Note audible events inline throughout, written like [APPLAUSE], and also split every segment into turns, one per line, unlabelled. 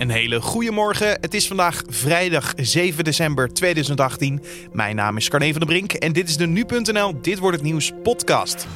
Een hele goede morgen. Het is vandaag vrijdag 7 december 2018. Mijn naam is Carne van der Brink en dit is de Nu.nl Dit Wordt Het Nieuws podcast.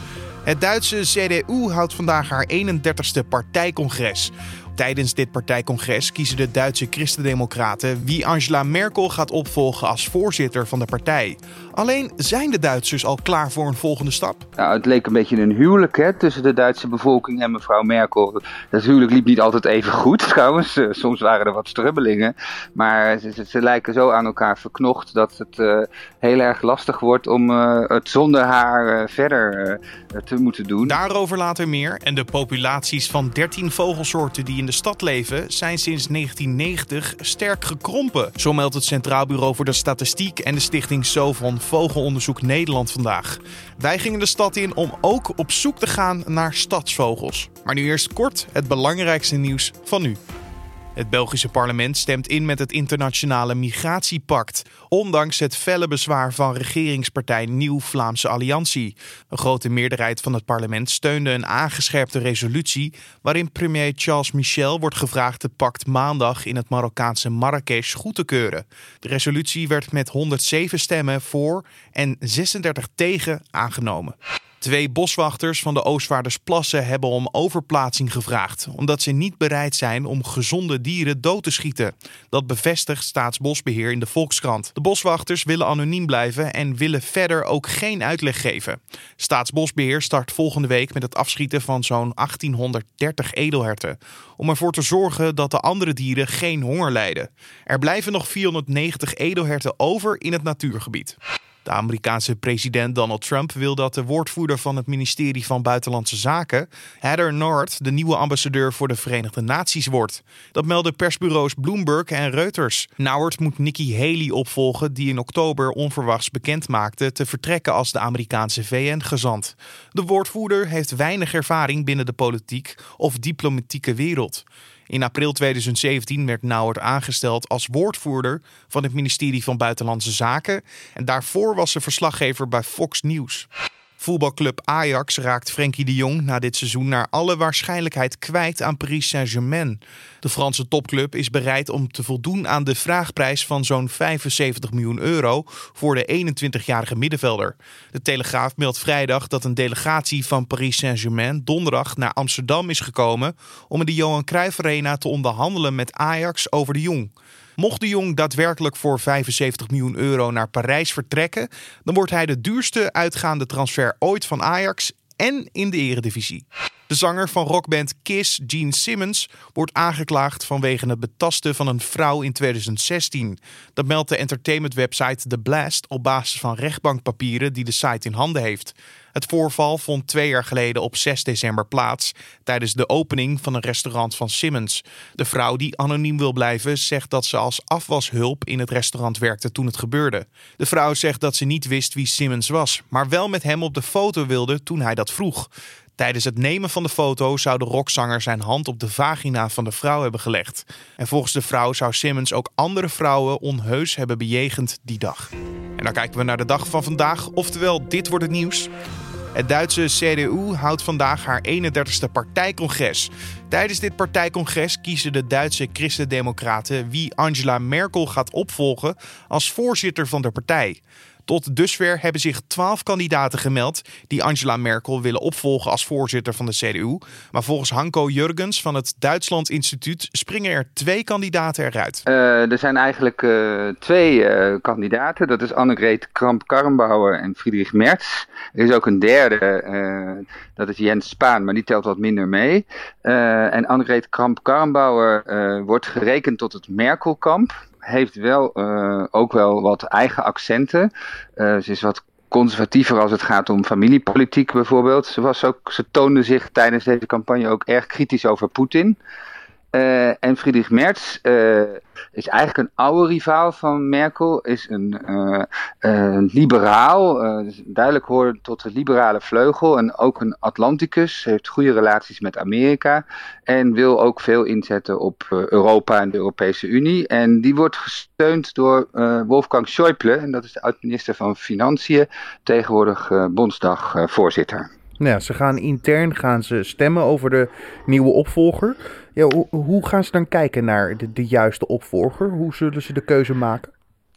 Het Duitse CDU houdt vandaag haar 31ste partijcongres. Tijdens dit partijcongres kiezen de Duitse Christendemocraten wie Angela Merkel gaat opvolgen als voorzitter van de partij. Alleen zijn de Duitsers al klaar voor een volgende stap?
Nou, het leek een beetje een huwelijk hè, tussen de Duitse bevolking en mevrouw Merkel. Dat huwelijk liep niet altijd even goed [LAUGHS] trouwens. Eh, soms waren er wat strubbelingen. Maar ze, ze, lijken zo aan elkaar verknocht dat het uh, heel erg lastig wordt om uh, het zonder haar verder te moeten doen.
Daarover later meer. En de populaties van 13 vogelsoorten die in de stad leven zijn sinds 1990 sterk gekrompen. Zo meldt het Centraal Bureau voor de Statistiek en de stichting Sovon Vogelonderzoek Nederland vandaag. Wij gingen de stad in om ook op zoek te gaan naar stadsvogels. Maar nu eerst kort het belangrijkste nieuws van nu. Het Belgische parlement stemt in met het internationale migratiepact, ondanks het felle bezwaar van regeringspartij Nieuw Vlaamse Alliantie. Een grote meerderheid van het parlement steunde een aangescherpte resolutie waarin premier Charles Michel wordt gevraagd het pact maandag in het Marokkaanse Marrakesh goed te keuren. De resolutie werd met 107 stemmen voor en 36 tegen aangenomen. Twee boswachters van de Oostvaardersplassen hebben om overplaatsing gevraagd, omdat ze niet bereid zijn om gezonde dieren dood te schieten. Dat bevestigt Staatsbosbeheer in de Volkskrant. De boswachters willen anoniem blijven en willen verder ook geen uitleg geven. Staatsbosbeheer start volgende week met het afschieten van zo'n 1830 edelherten, om ervoor te zorgen dat de andere dieren geen honger lijden. Er blijven nog 490 edelherten over in het natuurgebied. De Amerikaanse president Donald Trump wil dat de woordvoerder van het ministerie van Buitenlandse Zaken, Heather North, de nieuwe ambassadeur voor de Verenigde Naties wordt. Dat melden persbureaus Bloomberg en Reuters. Nauert moet Nikki Haley opvolgen, die in oktober onverwachts bekend maakte te vertrekken als de Amerikaanse VN-gezant. De woordvoerder heeft weinig ervaring binnen de politiek of diplomatieke wereld. In april 2017 werd Nauert aangesteld als woordvoerder van het ministerie van Buitenlandse Zaken en daarvoor was ze verslaggever bij Fox News. Voetbalclub Ajax raakt Frenkie de Jong na dit seizoen naar alle waarschijnlijkheid kwijt aan Paris Saint-Germain. De Franse topclub is bereid om te voldoen aan de vraagprijs van zo'n 75 miljoen euro voor de 21-jarige middenvelder. De Telegraaf meldt vrijdag dat een delegatie van Paris Saint-Germain donderdag naar Amsterdam is gekomen om in de Johan Cruijff Arena te onderhandelen met Ajax over de Jong. Mocht de Jong daadwerkelijk voor 75 miljoen euro naar Parijs vertrekken, dan wordt hij de duurste uitgaande transfer ooit van Ajax en in de Eredivisie. De zanger van rockband Kiss, Gene Simmons, wordt aangeklaagd vanwege het betasten van een vrouw in 2016. Dat meldt de entertainmentwebsite The Blast op basis van rechtbankpapieren die de site in handen heeft. Het voorval vond twee jaar geleden op 6 december plaats tijdens de opening van een restaurant van Simmons. De vrouw die anoniem wil blijven zegt dat ze als afwashulp in het restaurant werkte toen het gebeurde. De vrouw zegt dat ze niet wist wie Simmons was, maar wel met hem op de foto wilde toen hij dat vroeg. Tijdens het nemen van de foto zou de rockzanger zijn hand op de vagina van de vrouw hebben gelegd. En volgens de vrouw zou Simmons ook andere vrouwen onheus hebben bejegend die dag. En dan kijken we naar de dag van vandaag, oftewel dit wordt het nieuws. Het Duitse CDU houdt vandaag haar 31ste partijcongres. Tijdens dit partijcongres kiezen de Duitse Christen-Democraten wie Angela Merkel gaat opvolgen als voorzitter van de partij. Tot dusver hebben zich twaalf kandidaten gemeld die Angela Merkel willen opvolgen als voorzitter van de CDU. Maar volgens Hanko Jurgens van het Duitsland Instituut springen er twee kandidaten eruit.
Uh, er zijn eigenlijk uh, twee uh, kandidaten. Dat is Annegret Kramp-Karrenbauer en Friedrich Merz. Er is ook een derde, dat is Jens Spaan, maar die telt wat minder mee. en Annegret Kramp-Karrenbauer wordt gerekend tot het Merkelkamp heeft wel uh, ook wel wat eigen accenten. Uh, ze is wat conservatiever als het gaat om familiepolitiek bijvoorbeeld. Ze, was ook, ze toonde zich tijdens deze campagne ook erg kritisch over Poetin. Uh, en Friedrich Merz uh, is eigenlijk een oude rivaal van Merkel, is een uh, liberaal, dus duidelijk hoort tot de liberale vleugel en ook een Atlanticus, heeft goede relaties met Amerika en wil ook veel inzetten op Europa en de Europese Unie. En die wordt gesteund door Wolfgang Schäuble, en dat is de oud-minister van Financiën, tegenwoordig Bondsdagvoorzitter.
Nou ja, ze gaan intern gaan ze stemmen over de nieuwe opvolger. Ja, hoe, gaan ze dan kijken naar de, de juiste opvolger? Hoe zullen ze de keuze maken?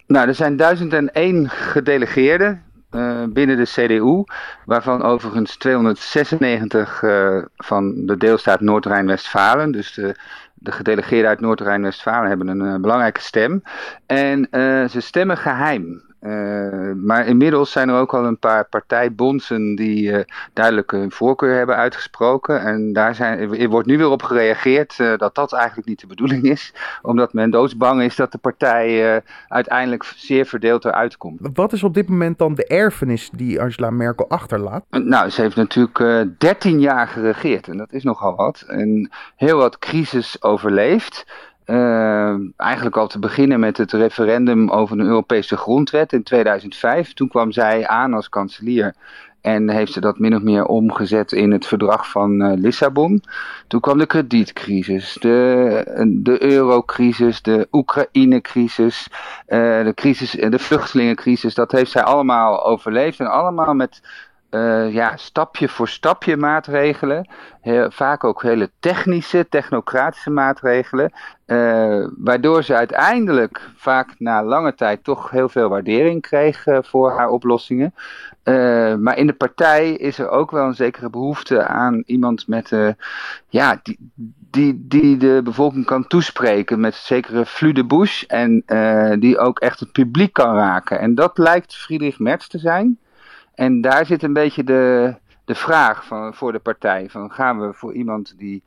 Nou, er zijn 1001 gedelegeerden uh, binnen de CDU, waarvan overigens 296 uh, van de deelstaat Noord-Rijn-Westfalen, dus de, de gedelegeerden uit Noord-Rijn-Westfalen hebben een uh, belangrijke stem. En ze stemmen geheim. Uh, maar inmiddels zijn er ook al een paar partijbondsen die uh, duidelijk hun voorkeur hebben uitgesproken. En daar zijn, er wordt nu weer op gereageerd uh, dat dat eigenlijk niet de bedoeling is. Omdat men doodsbang is dat de partij uiteindelijk zeer verdeeld eruit komt.
Wat is op dit moment dan de erfenis die Angela Merkel achterlaat?
Nou, ze heeft natuurlijk 13 jaar geregeerd en dat is nogal wat. En heel wat crisis overleefd. Uh, eigenlijk al te beginnen met het referendum over een Europese grondwet in 2005. Toen kwam zij aan als kanselier en heeft ze dat min of meer omgezet in het verdrag van uh, Lissabon. Toen kwam de kredietcrisis, de, de eurocrisis, de Oekraïne-crisis, uh, de, crisis, de vluchtelingencrisis. Dat heeft zij allemaal overleefd en allemaal met uh, ja, stapje voor stapje maatregelen. Vaak ook hele technische, technocratische maatregelen. Uh, waardoor ze uiteindelijk, vaak na lange tijd, toch heel veel waardering kreeg uh, voor haar oplossingen. maar in de partij is er ook wel een zekere behoefte aan iemand met, ja, die, die, die de bevolking kan toespreken met zekere flux de bouche. En die ook echt het publiek kan raken. En dat lijkt Friedrich Merz te zijn. En daar zit een beetje de, de vraag van, voor de partij. Van gaan we voor iemand die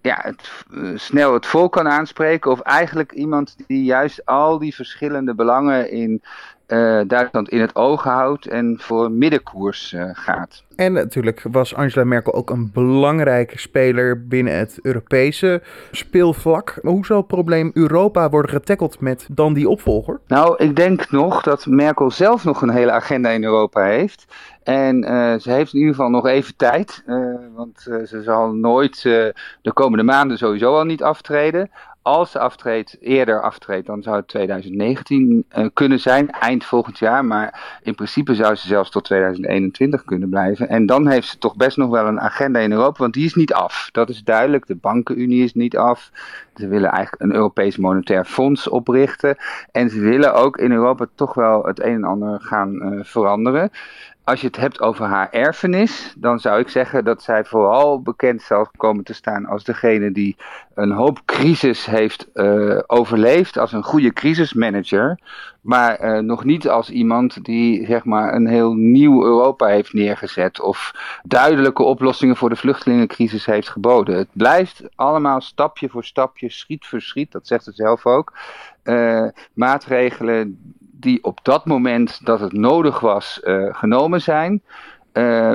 ja, het, uh, snel het volk kan aanspreken. Of eigenlijk iemand die juist al die verschillende belangen in uh, Duitsland in het oog houdt en voor middenkoers uh, gaat.
En natuurlijk was Angela Merkel ook een belangrijke speler binnen het Europese speelvlak. Maar hoe zal het probleem Europa worden getackeld met dan die opvolger?
Nou, ik denk nog dat Merkel zelf nog een hele agenda in Europa heeft. En uh, ze heeft in ieder geval nog even tijd. Want ze zal nooit de komende maanden sowieso al niet aftreden. Als ze aftreedt, eerder aftreedt, dan zou het 2019 uh, kunnen zijn, eind volgend jaar. Maar in principe zou ze zelfs tot 2021 kunnen blijven. En dan heeft ze toch best nog wel een agenda in Europa, want die is niet af. Dat is duidelijk. De bankenunie is niet af. Ze willen eigenlijk een Europees Monetair Fonds oprichten. En ze willen ook in Europa toch wel het een en ander gaan uh, veranderen als je het hebt over haar erfenis, dan zou ik zeggen dat zij vooral bekend zal komen te staan als degene die een hoop crisis heeft uh, overleefd, als een goede crisismanager, maar uh, nog niet als iemand die zeg maar een heel nieuw Europa heeft neergezet of duidelijke oplossingen voor de vluchtelingencrisis heeft geboden. Het blijft allemaal stapje voor stapje, schiet voor schiet, dat zegt ze zelf ook. Uh, maatregelen die op dat moment dat het nodig was uh, genomen zijn. Uh,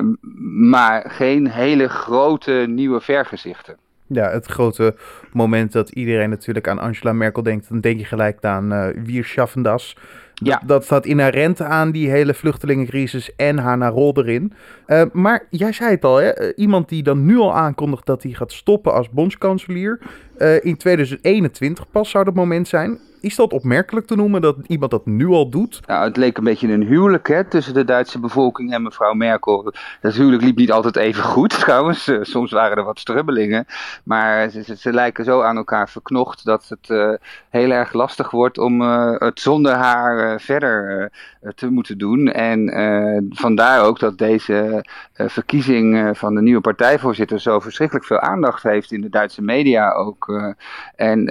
maar geen hele grote nieuwe vergezichten.
Ja, het grote moment dat iedereen natuurlijk aan Angela Merkel denkt, dan denk je gelijk aan uh, Wier Schaffendas. Ja. Dat, dat staat inherent aan die hele vluchtelingencrisis en haar rol erin. Uh, maar jij zei het al, hè? iemand die dan nu al aankondigt dat hij gaat stoppen als bondskanselier. Uh, in 2021 pas zou dat moment zijn. Is dat opmerkelijk te noemen dat iemand dat nu al doet?
Nou, het leek een beetje een huwelijk hè, tussen de Duitse bevolking en mevrouw Merkel. Dat huwelijk liep niet altijd even goed [LAUGHS] trouwens. Uh, soms waren er wat strubbelingen. Maar ze, ze, lijken zo aan elkaar verknocht dat het uh, heel erg lastig wordt om uh, het zonder haar verder te moeten doen. En vandaar ook dat deze verkiezing van de nieuwe partijvoorzitter zo verschrikkelijk veel aandacht heeft in de Duitse media ook. en,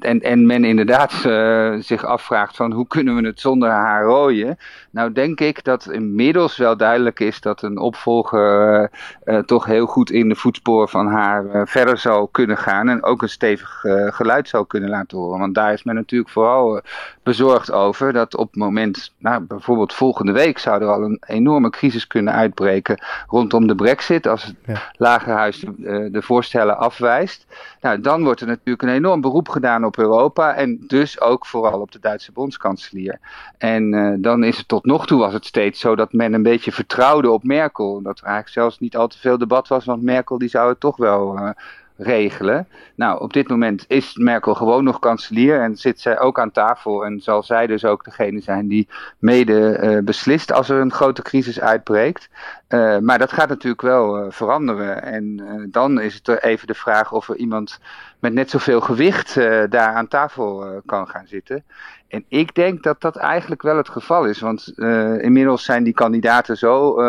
en, en men inderdaad uh, zich afvraagt van hoe kunnen we het zonder haar rooien. Nou denk ik dat inmiddels wel duidelijk is dat een opvolger uh, uh, toch heel goed in de voetspoor van haar verder zou kunnen gaan. En ook een stevig geluid zou kunnen laten horen. Want daar is men natuurlijk vooral bezorgd over dat op het moment, nou bijvoorbeeld volgende week zou er al een enorme crisis kunnen uitbreken rondom de brexit. Als het ja. lagerhuis de, de voorstellen afwijst. Nou dan wordt er natuurlijk een enorm beroep gedaan op Europa. En dus ook vooral op de Duitse bondskanselier. En uh, dan is het tot nog toe was het steeds zo dat men een beetje vertrouwde op Merkel. Dat er eigenlijk zelfs niet al te veel debat was, want Merkel die zou het toch wel uh, regelen. Nou, op dit moment is Merkel gewoon nog kanselier en zit zij ook aan tafel en zal zij dus ook degene zijn die mede uh, beslist als er een grote crisis uitbreekt. Maar dat gaat natuurlijk wel veranderen en dan is het even de vraag of er iemand met net zoveel gewicht daar aan tafel kan gaan zitten. En ik denk dat dat eigenlijk wel het geval is, want inmiddels zijn die kandidaten zo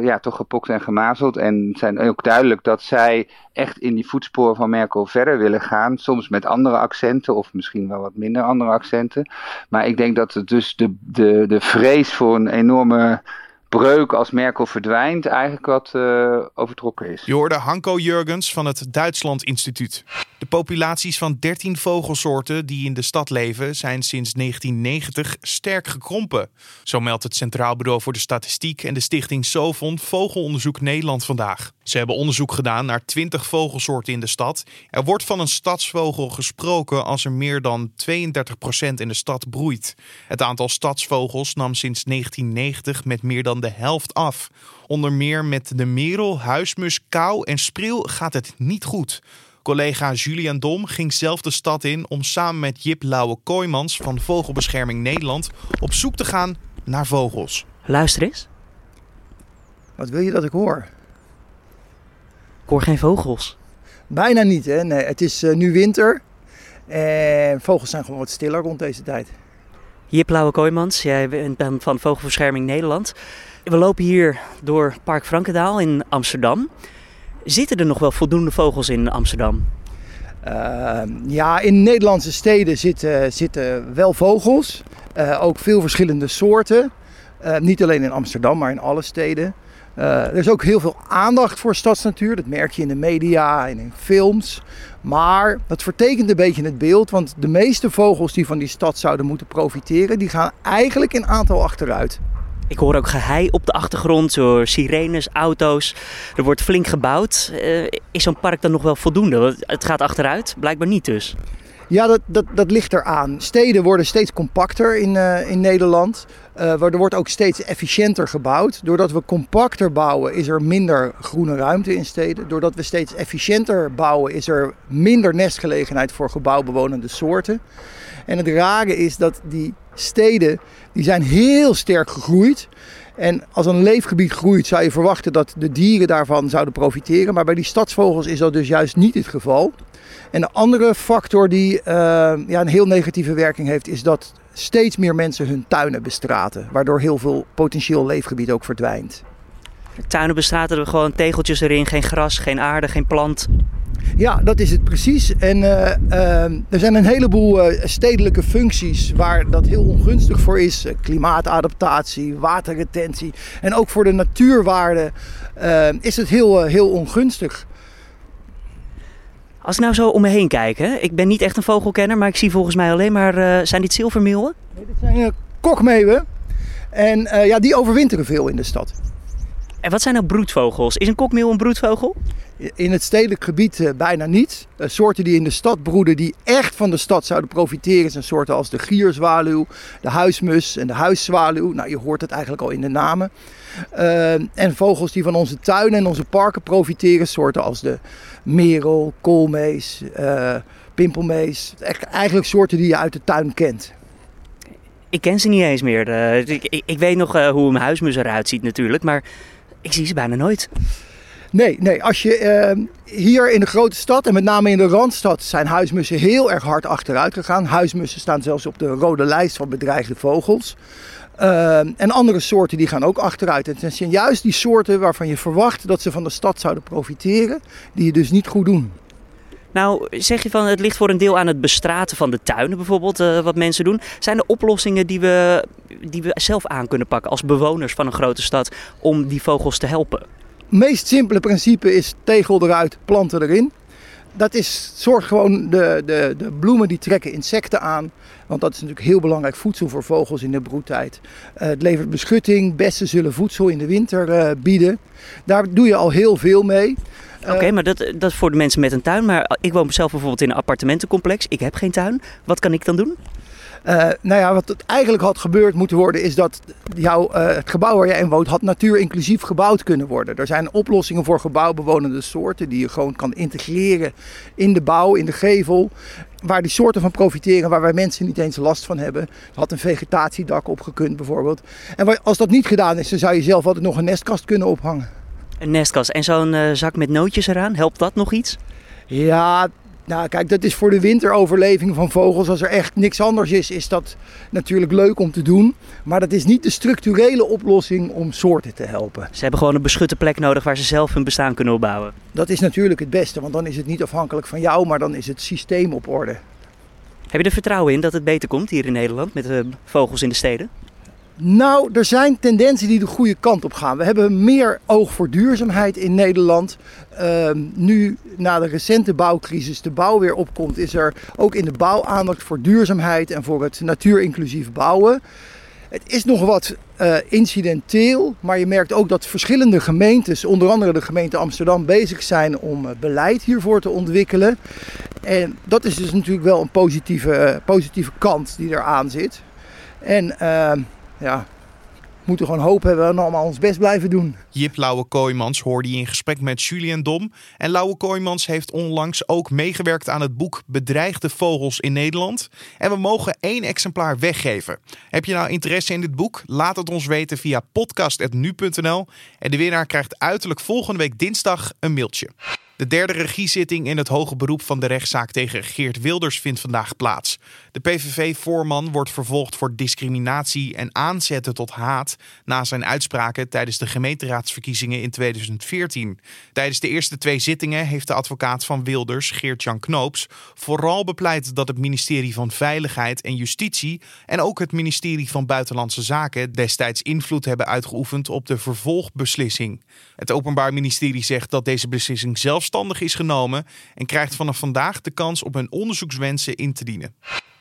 ja, toch gepokt en gemazeld. En zijn ook duidelijk dat zij echt in die voetsporen van Merkel verder willen gaan. Soms met andere accenten of misschien wel wat minder andere accenten. Maar ik denk dat het dus de, de, de vrees voor een enorme breuk als Merkel verdwijnt eigenlijk wat uh, overtrokken is.
Je hoorde Hanko Jurgens van het Duitsland Instituut. De populaties van 13 vogelsoorten die in de stad leven zijn sinds 1990 sterk gekrompen. Zo meldt het Centraal Bureau voor de Statistiek en de stichting Sovon Vogelonderzoek Nederland vandaag. Ze hebben onderzoek gedaan naar 20 vogelsoorten in de stad. Er wordt van een stadsvogel gesproken als er meer dan 32% in de stad broeit. Het aantal stadsvogels nam sinds 1990 met meer dan de helft af. Onder meer met de merel, huismus, kou en spriel gaat het niet goed. Collega Julian Dom ging zelf de stad in om samen met Jip Lauwe-Kooijmans van Vogelbescherming Nederland op zoek te gaan naar vogels.
Luister eens.
Wat wil je dat ik hoor?
Ik hoor geen vogels.
Bijna niet, hè? Nee, het is uh, nu winter. En vogels zijn gewoon wat stiller rond deze tijd.
Jip Lauwe-Kooijmans, jij bent van Vogelbescherming Nederland. We lopen hier door Park Frankendaal in Amsterdam. Zitten er nog wel voldoende vogels in Amsterdam?
Uh, ja, in Nederlandse steden zitten, zitten wel vogels. Uh, ook veel verschillende soorten. Uh, niet alleen in Amsterdam, maar in alle steden. Uh, er is ook heel veel aandacht voor stadsnatuur. Dat merk je in de media en in films. Maar dat vertekent een beetje het beeld. Want de meeste vogels die van die stad zouden moeten profiteren, die gaan eigenlijk in aantal achteruit.
Ik hoor ook gehei op de achtergrond, zo sirenes, auto's. Er wordt flink gebouwd. Uh, is zo'n park dan nog wel voldoende? Het gaat achteruit, blijkbaar niet dus.
Ja, dat, dat, dat ligt eraan. Steden worden steeds compacter in, uh, in Nederland. Uh, er wordt ook steeds efficiënter gebouwd. Doordat we compacter bouwen, is er minder groene ruimte in steden. Doordat we steeds efficiënter bouwen, is er minder nestgelegenheid voor gebouwbewonende soorten. En het rare is dat die steden die zijn heel sterk gegroeid. En als een leefgebied groeit, zou je verwachten dat de dieren daarvan zouden profiteren. Maar bij die stadsvogels is dat dus juist niet het geval. En de andere factor die uh, ja, een heel negatieve werking heeft, is dat steeds meer mensen hun tuinen bestraten. Waardoor heel veel potentieel leefgebied ook verdwijnt.
Tuinen bestraten, er gewoon tegeltjes erin, geen gras, geen aarde, geen plant.
Ja, dat is het precies. En uh, uh, er zijn een heleboel uh, stedelijke functies waar dat heel ongunstig voor is. klimaatadaptatie, waterretentie. En ook voor de natuurwaarde is het heel, heel ongunstig.
Als ik nou zo om me heen kijk, hè? ik ben niet echt een vogelkenner, maar ik zie volgens mij alleen maar, zijn dit zilvermeeuwen?
Nee, dit zijn kokmeeuwen. En ja, die overwinteren veel in de stad.
En wat zijn nou broedvogels? Is een kokmeeuw een broedvogel?
In het stedelijk gebied uh, bijna niet. Uh, soorten die in de stad broeden, die echt van de stad zouden profiteren, zijn soorten als de gierzwaluw, de huismus en de huiszwaluw. Nou, je hoort het eigenlijk al in de namen. Uh, en vogels die van onze tuinen en onze parken profiteren, soorten als de merel, koolmees, pimpelmees. Eigenlijk soorten die je uit de tuin kent.
Ik ken ze niet eens meer. Ik, ik, weet nog hoe een huismus eruit ziet natuurlijk, maar ik zie ze bijna nooit.
Nee, nee. Als je uh, hier in de grote stad en met name in de Randstad zijn huismussen heel erg hard achteruit gegaan. Huismussen staan zelfs op de rode lijst van bedreigde vogels. Uh, en andere soorten die gaan ook achteruit. En het zijn juist die soorten waarvan je verwacht dat ze van de stad zouden profiteren, die je dus niet goed doen.
Nou, zeg je van het ligt voor een deel aan het bestraten van de tuinen bijvoorbeeld, uh, wat mensen doen. Zijn er oplossingen die we, die we zelf aan kunnen pakken als bewoners van een grote stad om die vogels te helpen?
Het meest simpele principe is tegel eruit, planten erin. Dat is, zorgt gewoon de, de, de bloemen die trekken insecten aan. Want dat is natuurlijk heel belangrijk voedsel voor vogels in de broedtijd. Uh, het levert beschutting. Bessen zullen voedsel in de winter uh, bieden. Daar doe je al heel veel mee.
Oké, okay, maar dat, dat is voor de mensen met een tuin. Maar ik woon zelf bijvoorbeeld in een appartementencomplex. Ik heb geen tuin. Wat kan ik dan doen?
Uh, nou ja, wat het eigenlijk had gebeurd moeten worden, is dat jouw, uh, het gebouw waar jij in woont, had natuurinclusief gebouwd kunnen worden. Er zijn oplossingen voor gebouwbewonende soorten die je gewoon kan integreren in de bouw, in de gevel. Waar die soorten van profiteren, waar wij mensen niet eens last van hebben. Er had een vegetatiedak opgekund bijvoorbeeld. En als dat niet gedaan is, dan zou je zelf altijd nog een nestkast kunnen ophangen.
Een nestkast en zo'n uh, zak met nootjes eraan, helpt dat nog iets?
Ja, nou, kijk, dat is voor de winteroverleving van vogels. Als er echt niks anders is, is dat natuurlijk leuk om te doen. Maar dat is niet de structurele oplossing om soorten te helpen.
Ze hebben gewoon een beschutte plek nodig waar ze zelf hun bestaan kunnen opbouwen.
Dat is natuurlijk het beste, want dan is het niet afhankelijk van jou, maar dan is het systeem op orde.
Heb je er vertrouwen in dat het beter komt hier in Nederland met de vogels in de steden?
Nou, er zijn tendensen die de goede kant op gaan. We hebben meer oog voor duurzaamheid in Nederland. Uh, nu, na de recente bouwcrisis, de bouw weer opkomt, is er ook in de bouw aandacht voor duurzaamheid en voor het natuurinclusief bouwen. Het is nog wat uh, incidenteel, maar je merkt ook dat verschillende gemeentes, onder andere de gemeente Amsterdam, bezig zijn om uh, beleid hiervoor te ontwikkelen. En dat is dus natuurlijk wel een positieve, uh, positieve kant die eraan zit. En ja, moeten gewoon hoop hebben en allemaal ons best blijven doen.
Jip Lauwe Kooijmans hoorde je in gesprek met Julian Dom. En Lauwe Kooijmans heeft onlangs ook meegewerkt aan het boek Bedreigde Vogels in Nederland. En we mogen één exemplaar weggeven. Heb je nou interesse in dit boek? Laat het ons weten via podcast.nu.nl. En de winnaar krijgt uiterlijk volgende week dinsdag een mailtje. De derde regiezitting in het hoge beroep van de rechtszaak tegen Geert Wilders vindt vandaag plaats. De PVV-voorman wordt vervolgd voor discriminatie en aanzetten tot haat na zijn uitspraken tijdens de gemeenteraadsverkiezingen in 2014. Tijdens de eerste twee zittingen heeft de advocaat van Wilders, Geert-Jan Knoops, vooral bepleit dat het ministerie van Veiligheid en Justitie en ook het ministerie van Buitenlandse Zaken destijds invloed hebben uitgeoefend op de vervolgbeslissing. Het Openbaar Ministerie zegt dat deze beslissing zelfs zelfstandig is genomen en krijgt vanaf vandaag de kans om hun onderzoekswensen in te dienen.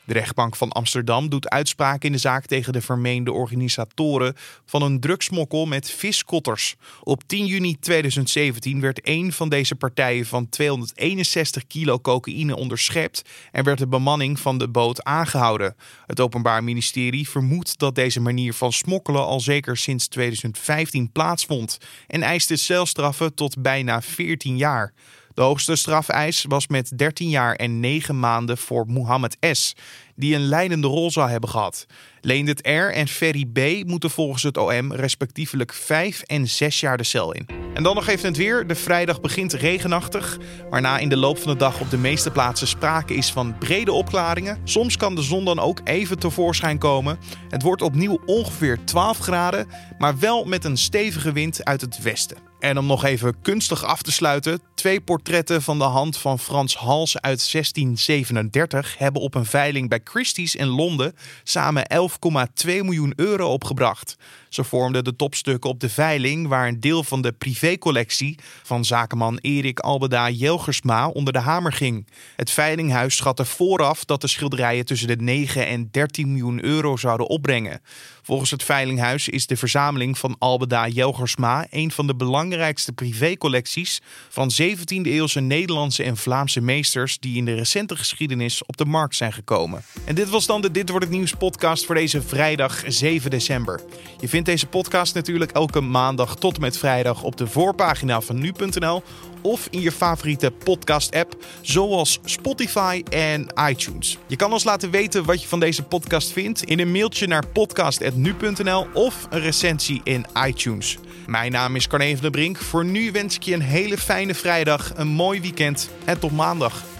De rechtbank van Amsterdam doet uitspraak in de zaak tegen de vermeende organisatoren van een drugsmokkel met viskotters. Op 10 juni 2017 werd een van deze partijen van 261 kilo cocaïne onderschept en werd de bemanning van de boot aangehouden. Het Openbaar Ministerie vermoedt dat deze manier van smokkelen al zeker sinds 2015 plaatsvond en eiste celstraffen tot bijna 14 jaar. De hoogste strafeis was met 13 jaar en 9 maanden voor Mohammed S., die een leidende rol zou hebben gehad. Leendert R. en Ferry B. moeten volgens het OM respectievelijk 5 en 6 jaar de cel in. En dan nog even het weer. De vrijdag begint regenachtig, waarna in de loop van de dag op de meeste plaatsen sprake is van brede opklaringen. Soms kan de zon dan ook even tevoorschijn komen. Het wordt opnieuw ongeveer 12 graden, maar wel met een stevige wind uit het westen. En om nog even kunstig af te sluiten, twee portretten van de hand van Frans Hals uit 1637 hebben op een veiling bij Christie's in Londen samen 11,2 miljoen euro opgebracht. Ze vormden de topstukken op de veiling, waar een deel van de privécollectie van zakenman Erik Albeda Jelgersma onder de hamer ging. Het veilinghuis schatte vooraf dat de schilderijen tussen de 9 en 13 miljoen euro zouden opbrengen. Volgens het veilinghuis is de verzameling van Albeda Jelgersma een van de belangrijkste privécollecties van 17e-eeuwse Nederlandse en Vlaamse meesters die in de recente geschiedenis op de markt zijn gekomen. En dit was dan de Dit wordt het nieuws podcast voor deze vrijdag 7 december. Je vindt deze podcast natuurlijk elke maandag tot en met vrijdag op de voorpagina van nu.nl of in je favoriete podcast-app, zoals Spotify en iTunes. Je kan ons laten weten wat je van deze podcast vindt in een mailtje naar podcast.nu.nl of een recensie in iTunes. Mijn naam is Carne van der Brink. Voor nu wens ik je een hele fijne vrijdag, een mooi weekend en tot maandag.